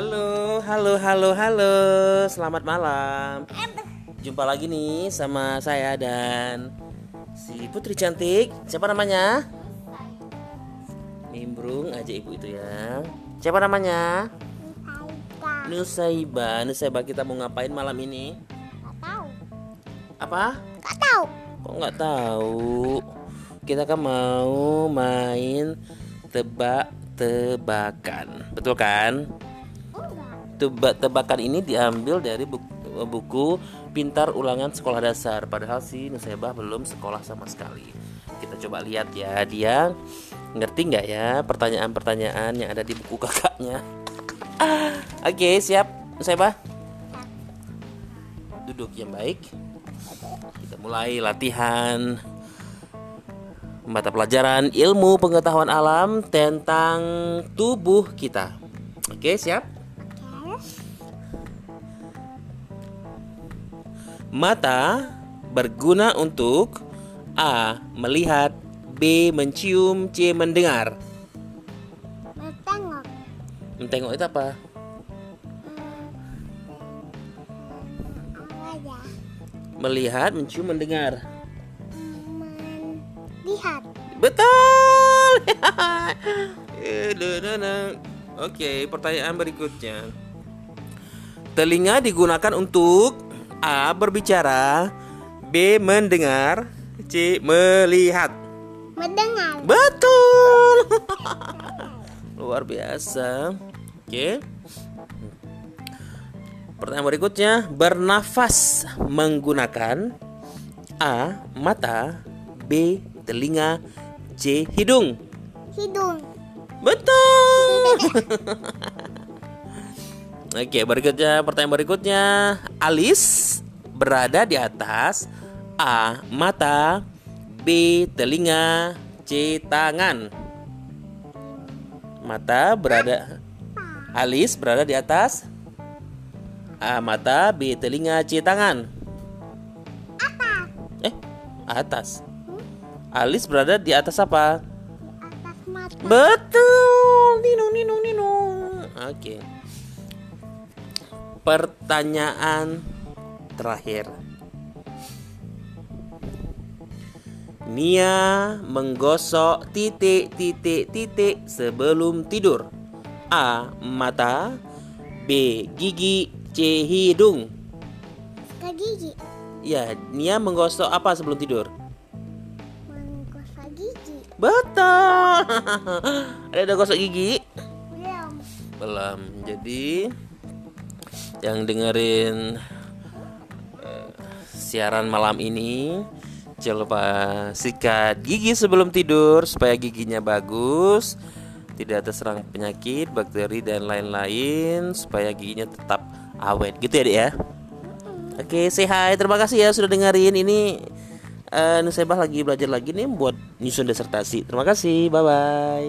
Halo, halo, halo, halo. Selamat malam. Jumpa lagi nih sama saya dan si Putri cantik. Siapa namanya? Nimbrung aja ibu itu ya. Siapa namanya? Nusaiba. Nusaiba kita mau ngapain malam ini? Gak tahu. Apa? Gak tahu. Kok nggak tahu? Kita kan mau main tebak-tebakan. Betul kan? Tebak-tebakan ini diambil dari buku, buku Pintar Ulangan Sekolah Dasar. Padahal si Nusebah belum sekolah sama sekali. Kita coba lihat ya, dia ngerti nggak ya pertanyaan-pertanyaan yang ada di buku kakaknya. Oke, siap Nusebah? Duduk yang baik. Kita mulai latihan mata pelajaran ilmu pengetahuan alam tentang tubuh kita. Oke, siap? Mata berguna untuk A. Melihat B. Mencium C. Mendengar Bertengok. Mentengok itu apa? Apa ya? Melihat, mencium, mendengar Melihat. Betul Eh. Oke, pertanyaan berikutnya Telinga digunakan untuk A. Berbicara B. Mendengar C. Melihat Mendengar. Betul. Luar biasa. Oke. Pertanyaan berikutnya, bernafas menggunakan A. mata, B. telinga, C. hidung. Hidung. Betul. Oke, berikutnya pertanyaan berikutnya, alis berada di atas A. mata, B. telinga, C. tangan. Mata berada alis berada di atas A. mata, B. telinga, C. tangan. Eh, atas. Alis berada di atas apa? Atas mata. Betul. Ninung ninung ninung. Oke. Pertanyaan terakhir. Mia menggosok titik titik titik sebelum tidur. A. Mata B. Gigi C. Hidung Ke gigi. Ya, Nia menggosok apa sebelum tidur? Menggosok gigi. Betul Ada udah gosok gigi? Belum. Belum. Jadi yang dengerin eh, siaran malam ini jangan lupa sikat gigi sebelum tidur supaya giginya bagus, tidak terserang penyakit, bakteri dan lain-lain supaya giginya tetap awet. Gitu ya, Dek ya. Oke, say hi. Terima kasih ya sudah dengerin ini eh Nusebah lagi belajar lagi nih buat nyusun disertasi. Terima kasih. Bye bye.